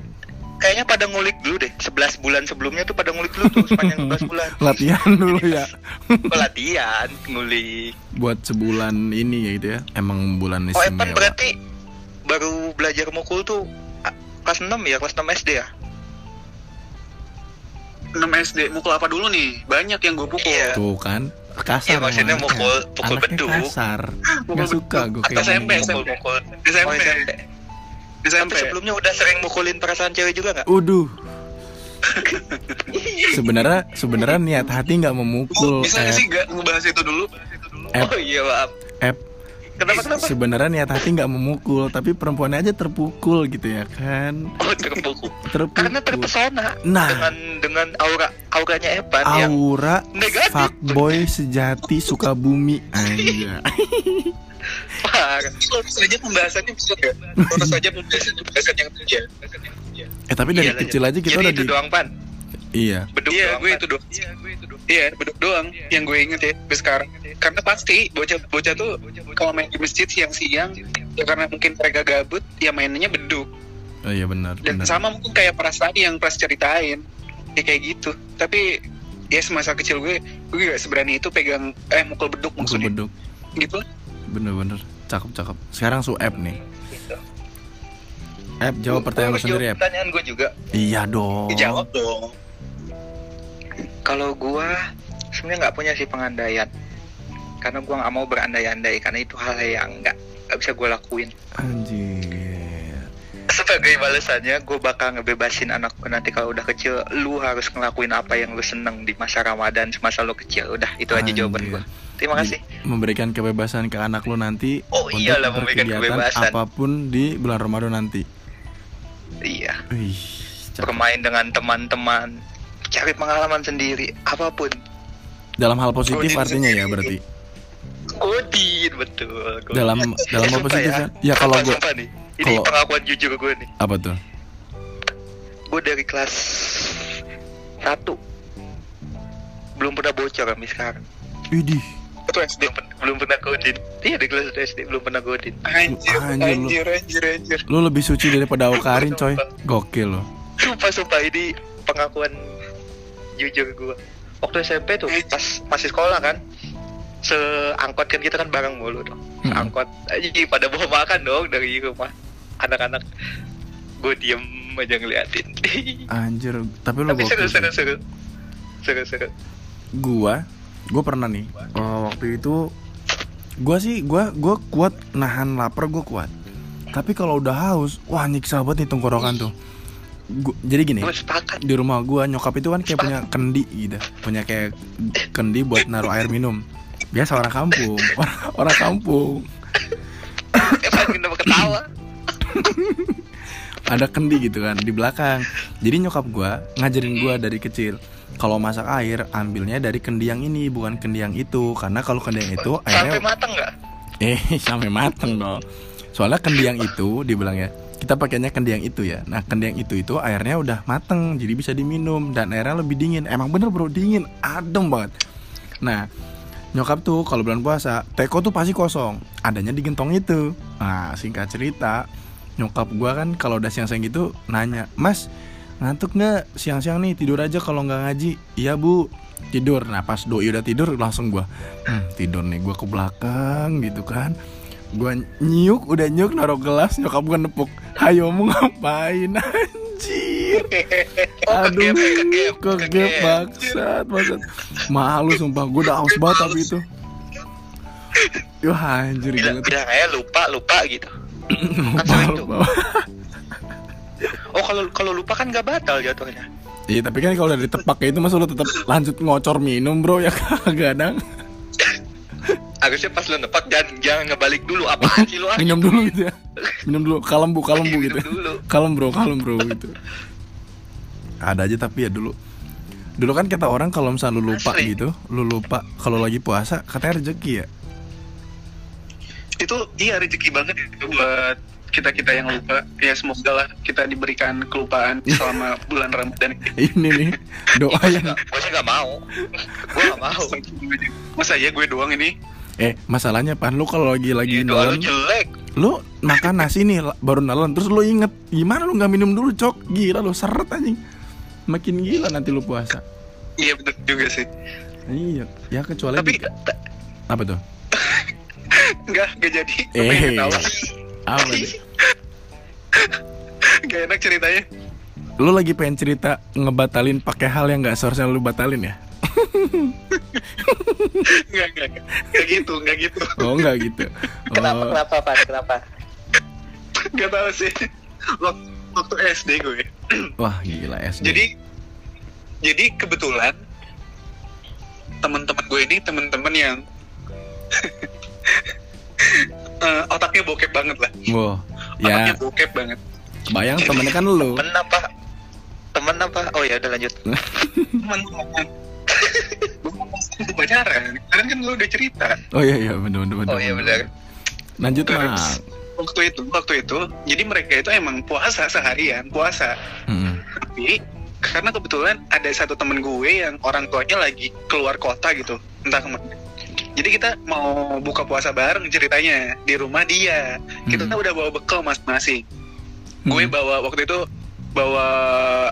Kayaknya pada ngulik dulu deh. 11 bulan sebelumnya tuh pada ngulik dulu tuh sepanjang 11 bulan. latihan dulu ya Pelatihan, ngulik. buat sebulan ini ya gitu ya emang bulan Oh, Evan istimewa berarti baru belajar mukul tuh kelas 6 ya, kelas 6 SD ya? 6 SD mukul apa dulu nih banyak yang gue pukul Iya. tuh kan kasar Iya, maksudnya mukul- pukul Anaknya beduk. kasar Mukul nggak suka gue Atau kayak SMP. SMP. Mukul-mukul. SMP Oh, SMP. SMP Tapi sebelumnya udah sering mukulin perasaan cewek juga nggak? Uduh. sebenarnya sebenarnya niat hati nggak memukul. bisa nggak Ep, sih gak ngebahas itu dulu Ep, Oh iya maaf. Ep. Kenapa kenapa? sebenarnya niat hati nggak memukul tapi perempuannya aja terpukul gitu ya kan Oh terpukul. terpukul Karena terpesona Nah. dengan dengan aura auranya Evan yang aura negatif. fuckboy sejati suka bumi aja parah. Terus saja pembahasannya bisa nggak? Terus saja pembahasan pembahasan yang terjadi. eh tapi dari Iya, kecil aja kita Jadi udah itu di doang pan. iya Beduk Iya, doang, gue Pan. itu doang. Iya, beduk doang yang gue inget ya sampai sekarang. Karena pasti bocah-bocah tuh kalau main di masjid siang-siang ya karena mungkin mereka gabut ya mainnya beduk. oh iya benar Dan benar sama mungkin kayak perasaan yang pras ceritain. Ya kayak gitu. Tapi ya semasa kecil gue gue gak seberani itu pegang eh mukul beduk Mukul maksudnya. beduk Gitu. Bener-bener cakep cakep sekarang su app nih app jawab pertanyaan lu Gue sendiri jawab app Pertanyaan gue juga. iya dong Dijawab dong. Kalau gua sebenarnya nggak punya sih pengandaian. Karena gua nggak mau berandai-andai karena itu hal yang nggak nggak bisa gua lakuin. anjir Sebagai balasannya, gue bakal ngebebasin anakku nanti kalau udah kecil. Lu harus ngelakuin apa yang lu seneng di masa Ramadan semasa lu kecil. Udah, itu aja jawaban Anjir. gue. Terima kasih. memberikan kebebasan ke anak lu nanti Oh untuk iyalah, memberikan berkegiatan kebebasan. apa pun di bulan Ramadan nanti. Iya. Wih, cakep. Bermain dengan teman-teman, cari pengalaman sendiri, apa pun. dalam hal positif Godin artinya ya sendiri. berarti. Godin, betul. Godin. Dalam dalam hal Sumpah positif ya. kan? Ya kalau nih. Ini kalau- pengakuan jujur gue nih. apa tuh? Gue dari kelas 1 belum pernah bocor sampai sekarang. Widih, Itu SD. Belum, pernah godin. Iya di kelas 1 SD belum pernah godin. Anjir, Anjir, lu. anjir, anjir, anjir. lu lebih suci daripada Aukarin coy. Gokil lo. Sumpah sumpah ini pengakuan jujur gue. Waktu SMP tuh pas masih sekolah kan, seangkot kan kita kan bareng mulu dong. Mm-mm. Seangkot aja pada bawa makan dong dari rumah anak-anak. Gue diem aja ngeliatin. Anjir, tapi lu Tapi seru gokil. seru seru seru seru. Gua, gua pernah nih. oh, waktu itu gua sih gua gua kuat nahan lapar gua kuat. Tapi kalau udah haus, wah nyiksa banget nih tenggorokan tuh. Gua, jadi gini, Gue di rumah gua nyokap itu kan kayak punya kendi gitu punya kayak kendi buat naruh air minum biasa orang kampung orang, orang kampung ketawa? ada kendi gitu kan di belakang jadi nyokap gua ngajarin gua dari kecil kalau masak air ambilnya dari kendi yang ini bukan kendi yang itu. Karena kalau kendi yang itu Sampai airnya matang nggak? eh sampai mateng dong. Soalnya kendi yang itu dibilangnya kita pakainya kendi yang itu ya. Nah kendi yang itu itu airnya udah mateng jadi bisa diminum dan airnya lebih dingin. Emang bener bro dingin adem banget. Nah nyokap tuh kalau bulan puasa teko tuh pasti kosong. Adanya di gentong itu. Nah singkat cerita nyokap gua kan kalau udah siang-siang gitu nanya mas ngantuk nggak? Siang-siang nih tidur aja kalau nggak ngaji. Iya bu. Tidur. Nah pas doi udah tidur langsung gua hmm, tidur nih gua ke belakang gitu kan. Gua nyuk udah nyuk naruh gelas nyokap gua nepuk. Hayo mau ngapain anjir? Oh, aduh kegep, bangsat bangsat. Malu sumpah. Gua udah haus banget tapi itu. Yo anjir Bilang, gila bilang aja lupa lupa gitu. lupa lupa Oh kalau kalau lupa kan nggak batal jatuhnya. Iya tapi kan kalau udah ditepak kayak itu masa lu tetap lanjut ngocor minum bro ya kagak dong Harusnya pas lu nepak jangan jangan ngebalik dulu apaan sih lu ah? minum dulu gitu ya minum dulu kalem bu kalem bu gitu dulu. kalem bro kalem bro gitu ada aja tapi ya dulu dulu kan kata orang kalau misalnya lu lupa Asli. gitu lu lupa kalau lagi puasa katanya rezeki ya itu iya rezeki banget itu buat kita kita yang lupa. Ya semoga lah kita diberikan kelupaan selama bulan Ramadan ini. Nih doa yang Gue sih nggak mau. Gue nggak mau. masa ya gue doang ini? Eh masalahnya pan lu kalau lagi lagi Doa lu nelen jelek. lu makan nasi nih baru nelen terus lu inget gimana lu nggak minum dulu cok? Gila lu seret anjing. Makin gila nanti lu puasa. Iya betul juga sih. Iya ya kecuali tapi di- apa tuh? Nggak nggak jadi. Eh. apa nggak enak ceritanya. Lu lagi pengen cerita ngebatalin pakai hal yang nggak seharusnya lu batalin ya? Nggak nggak gitu nggak gitu. Oh nggak gitu. Kenapa oh, kenapa Pak? Kenapa? nggak tahu sih. Waktu, waktu SD gue. Wah gila SD jadi jadi kebetulan teman-teman gue ini teman-teman yang eh, otaknya bokep banget lah. Wow. otaknya Ya, bokep banget bayang temennya kan lu. Temen apa? Temen apa? Oh ya udah lanjut. teman-teman itu pacaran kalian kan lu udah cerita Oh iya iya bener bener bener. Oh iya benar. Lanjut Terus, mah. waktu itu waktu itu jadi mereka itu emang puasa seharian puasa Hmm. tapi karena kebetulan ada satu temen gue yang orang tuanya lagi keluar kota gitu entah ke mana jadi kita mau buka puasa bareng ceritanya di rumah dia kita Hmm. udah bawa bekal masing-masing gue Hmm. bawa waktu itu bawa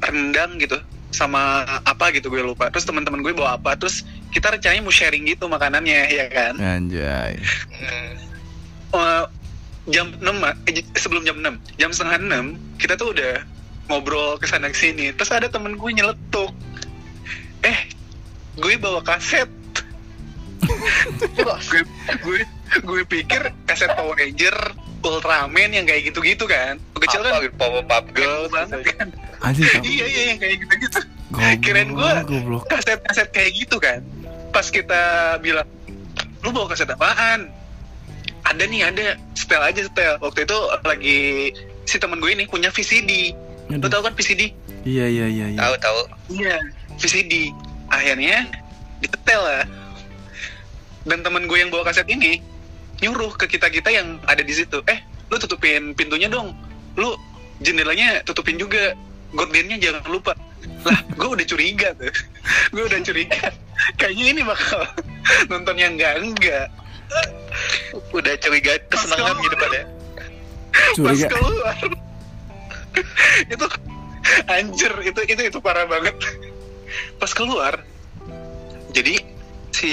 rendang gitu sama apa gitu gue lupa. Terus teman-teman gue bawa apa terus kita rencananya mau sharing gitu makanannya ya kan? Anjay. Eh, jam 6 Ma. eh, sebelum jam 6 jam setengah 6 kita tuh udah ngobrol ke sana sini. Terus ada temen gue nyeletuk. Eh gue bawa kaset. Gue, gue gue pikir kaset Power Ranger Ultraman yang kayak gitu-gitu kan? Kecil kan Apa, Power Puff Girls banget gitu. kan? Anjir iya iya yang kayak gitu-gitu. Kirain gua- goblok. kaset-kaset kayak gitu kan? Pas kita bilang lu bawa kaset apaan? Ada nih ada. Setel aja setel. Waktu itu lagi si temen gue ini punya VCD lu tau kan VCD Iya iya iya iya. Tahu tahu. iya VCD akhirnya disetel lah. Dan temen gue yang bawa kaset ini nyuruh ke kita kita yang ada di situ. Eh lu tutupin pintunya dong. Lu jendelanya tutupin juga. Gordennya jangan lupa. Lah gue udah curiga tuh. Gue udah curiga. Kayaknya ini bakal nonton yang enggak enggak Udah curiga kesenangan gitu pada. pas Curiga. keluar. Itu anjir itu itu itu parah banget. Pas keluar jadi si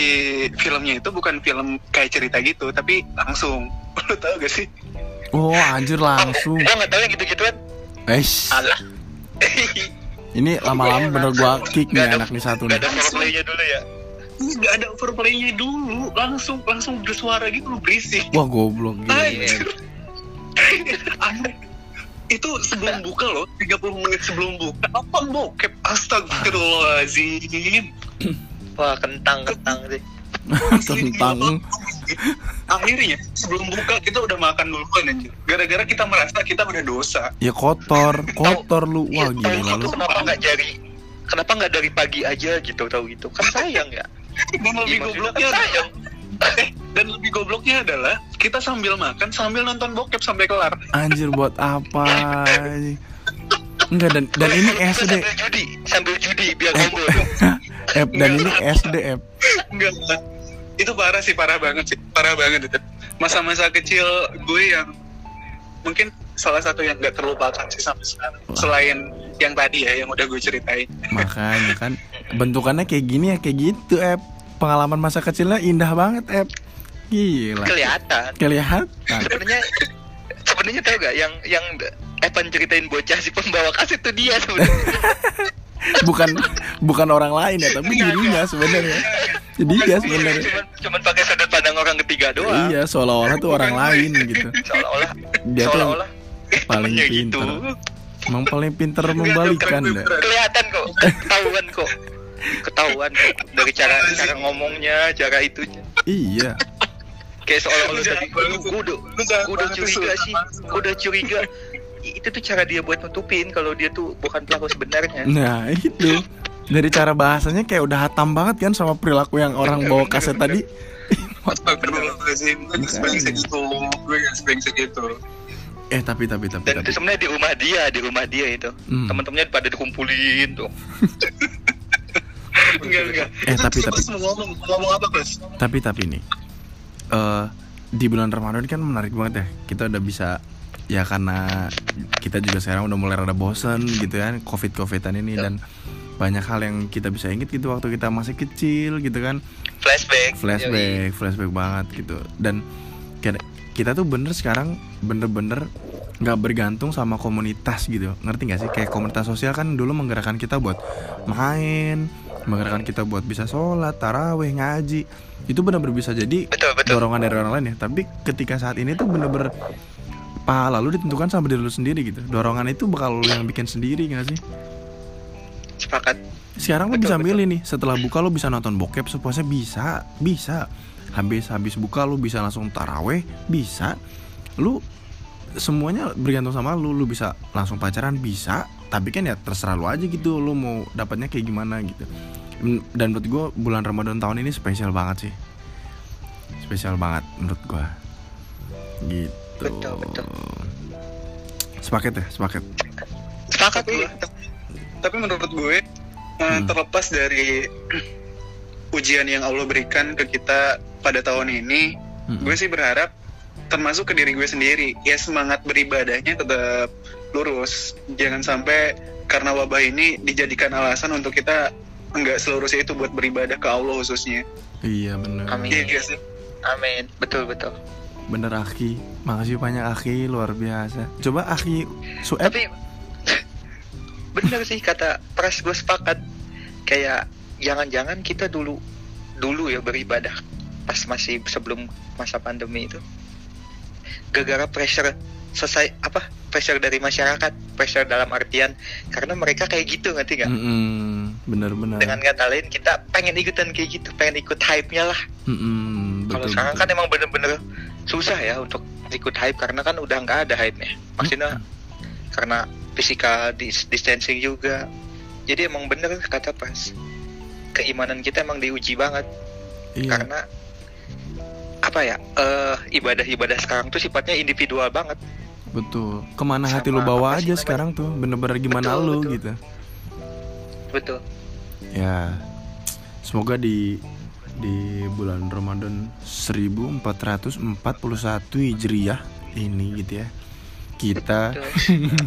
filmnya itu bukan film kayak cerita gitu tapi langsung lu tau gak sih Oh anjir langsung. Gua nggak tahu yang gitu-gituan. Eish. Alah. Ini lama-lama bener gua kick nih anak nih satu Gak nih. ada foreplaynya dulu ya. nggak ada overplaynya dulu langsung langsung bersuara gitu lu berisik Wah goblok gitu. Anjir. Itu sebelum buka loh 30 menit sebelum buka apa bokep astagfirullahaladzim Wah kentang kentang sih. Tentang akhirnya sebelum buka kita udah makan duluan anjir gara-gara kita merasa kita udah dosa ya kotor, kotor lu. Wah Iya, gila lu. gitu kenapa nggak dari kenapa nggak dari pagi aja gitu tahu gitu kan sayang ya dan lebih Iya, maksudnya gobloknya kan sayang eh dan lebih gobloknya adalah kita sambil makan sambil nonton bokep sampai kelar Anjir buat apa? Enggak dan dan ini SD. sambil judi sambil judi biar dong F dan ini SD F. enggak lah. itu parah sih parah banget sih parah banget itu masa-masa kecil gue yang mungkin salah satu yang gak terlupakan sih sampai sekarang selain yang tadi ya yang udah gue ceritain Makanya kan bentukannya kayak gini ya kayak gitu F. Pengalaman masa kecilnya indah banget F. Gila. kelihatan Kelihatan. sebenarnya sebenarnya tahu gak yang yang Evan ceritain bocah si pembawa kaset itu dia sebenarnya. Bukan bukan orang lain ya, tapi dirinya sebenarnya. Jadi dia sebenarnya. cuman cuman pakai sudut pandang orang ketiga doang. Iya, seolah-olah tuh orang lain gitu. seolah-olah. Dia tuh seolah-olah. paling temennya pinter. Emang paling pinter membalikan dah. kelihatan kok. Ketahuan kok. Ketahuan kok. Dari cara cara ngomongnya cara itunya. Iya. kayak seolah-olah tadi. Gue udah gue udah curiga sih. Gue udah curiga itu tuh cara dia buat nutupin kalau dia tuh bukan pelaku sebenarnya Nah, itu. Dari cara bahasanya kayak udah hatam banget kan sama perilaku yang orang bawa kaset tadi. Eh, tapi tapi tapi dan tapi. itu sebenarnya di rumah dia di rumah dia itu Hmm. teman-temannya pada dikumpulin tuh enggak enggak Eh, Itu tapi- tapi- mau ngomong ngomong apa? Tapi tapi nih. eh di bulan Ramadan kan menarik banget ya. Kita udah bisa ya karena kita juga sekarang udah mulai rada bosen gitu kan covid covidan ini dan banyak hal yang kita bisa inget gitu waktu kita masih kecil gitu kan. Flashback. Flashback flashback banget gitu. Dan kita, kita tuh bener sekarang bener-bener nggak bergantung sama komunitas gitu. Ngerti nggak sih? Kayak komunitas sosial kan dulu menggerakkan kita buat main menggerakkan kita buat bisa sholat taraweh ngaji. Itu bener-bener bisa jadi betul betul. dorongan dari orang lain ya. Tapi ketika saat ini tuh bener-bener pahala lu ditentukan sama diri lu sendiri gitu. Dorongan itu bakal lu yang bikin sendiri nggak sih? Sepakat. Sekarang lu bisa betul. milih nih setelah buka lu bisa nonton bokep sepuasnya bisa bisa. Habis habis buka lu bisa langsung taraweh bisa. Lu semuanya bergantung sama lu lu bisa langsung pacaran bisa. Tapi kan ya terserah lu aja gitu lu mau dapatnya kayak gimana gitu. Dan menurut gue bulan Ramadan tahun ini spesial banget sih. Spesial banget menurut gue gitu Betul, betul. sepaket ya sepaket Sepakat tapi gua. tapi menurut gue eh, Hmm. terlepas dari ujian yang Allah berikan ke kita pada tahun ini Mm-mm. gue sih berharap termasuk ke diri gue sendiri ya semangat beribadahnya tetap lurus jangan sampai karena wabah ini dijadikan alasan untuk kita enggak selurusnya itu buat beribadah ke Allah khususnya iya bener Amin. Iya sih? Amin. Betul betul. Bener Aki makasih banyak Aki luar biasa. Coba Aki suep Tapi bener sih kata Pras gue sepakat. Kayak jangan-jangan kita dulu dulu ya beribadah pas masih sebelum masa pandemi itu. Gara-gara pressure selesai apa pressure dari masyarakat pressure dalam artian karena mereka kayak gitu ngerti nggak? Mm-mm, bener-bener dengan kata lain kita pengen ikutan kayak gitu pengen ikut hype nya lah. Mm-mm, Kalau sekarang kan emang bener-bener susah ya untuk ikut hype karena kan udah nggak ada hype-nya. Maksudnya karena physical dis- distancing juga. Jadi emang bener kata pas keimanan kita emang diuji banget iya karena apa ya eh ibadah-ibadah sekarang tuh sifatnya individual banget. betul ke mana hati lu Sama bawa aja namanya? sekarang tuh bener-bener gimana Betul, lu betul. gitu Betul. ya semoga di di bulan Ramadan 1441 Hijriah ini gitu ya. Kita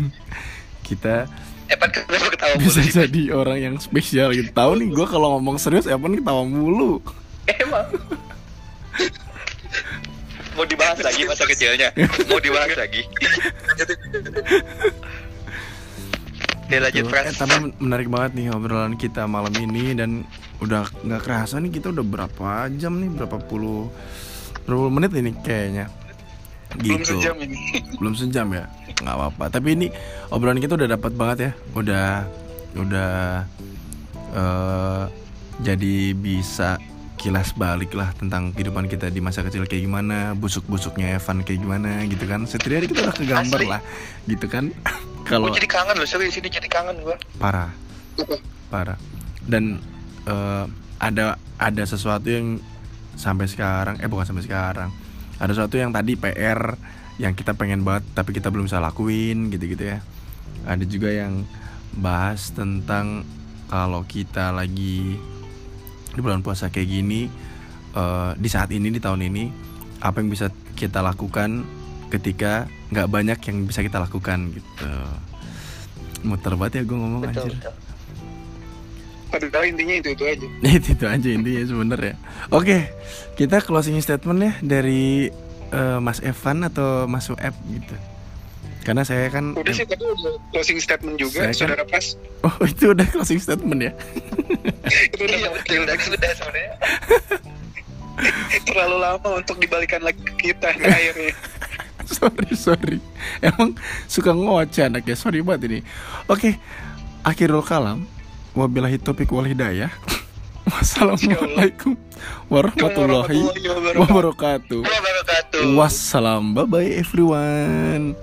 kita Evan kenapa ketawa mulu. bisa jadi orang yang spesial gitu. Tahu nih gue kalau ngomong serius Evan ketawa mulu. Emang. Mau dibahas lagi masa kecilnya? Mau dibahas lagi? Oke lanjut eh, tapi men- menarik banget nih obrolan kita malam ini dan udah nggak kerasa nih kita udah berapa jam nih? Berapa puluh berapa puluh menit ini kayaknya? Belum gitu. sejam ini. Belum sejam ya? Nggak apa-apa. Tapi ini obrolan kita udah dapat banget ya. Udah udah eh jadi bisa kilas balik lah tentang kehidupan kita di masa kecil kayak gimana busuk-busuknya Evan kayak gimana gitu kan. Setidaknya kita udah kegambar Asli. lah gitu kan. Gue kalau jadi kangen loh, serius ini jadi kangen gue. parah. Parah. Dan eh, ada ada sesuatu yang sampai sekarang eh bukan sampai sekarang. Ada sesuatu yang tadi PR yang kita pengen banget tapi kita belum bisa lakuin gitu-gitu ya. Ada juga yang bahas tentang kalau kita lagi di bulan puasa kayak gini eh, di saat ini di tahun ini apa yang bisa kita lakukan ketika nggak banyak yang bisa kita lakukan gitu. Muter banget ya gue ngomong Betul, anjir. betul. Padahal intinya itu itu aja. Itu itu aja intinya sebenernya oke kita closing statement ya dari eh, Mas Evan atau Mas Sueb gitu. Karena saya kan udah sih tadi udah closing statement juga Saya kan- saudara pas. Oh itu udah closing statement ya? Itu udah Iya, betul, udah sudah sebenarnya. terlalu lama untuk dibalikan lagi ke kita nih akhirnya. Sorry sorry. Emang suka ngoceh anaknya. Sorry banget ini. Oke akhirul kalam wabillahi topik wal hidayah. Wassalamualaikum warahmatullahi Wabarakatuh. wassalam. Bye bye everyone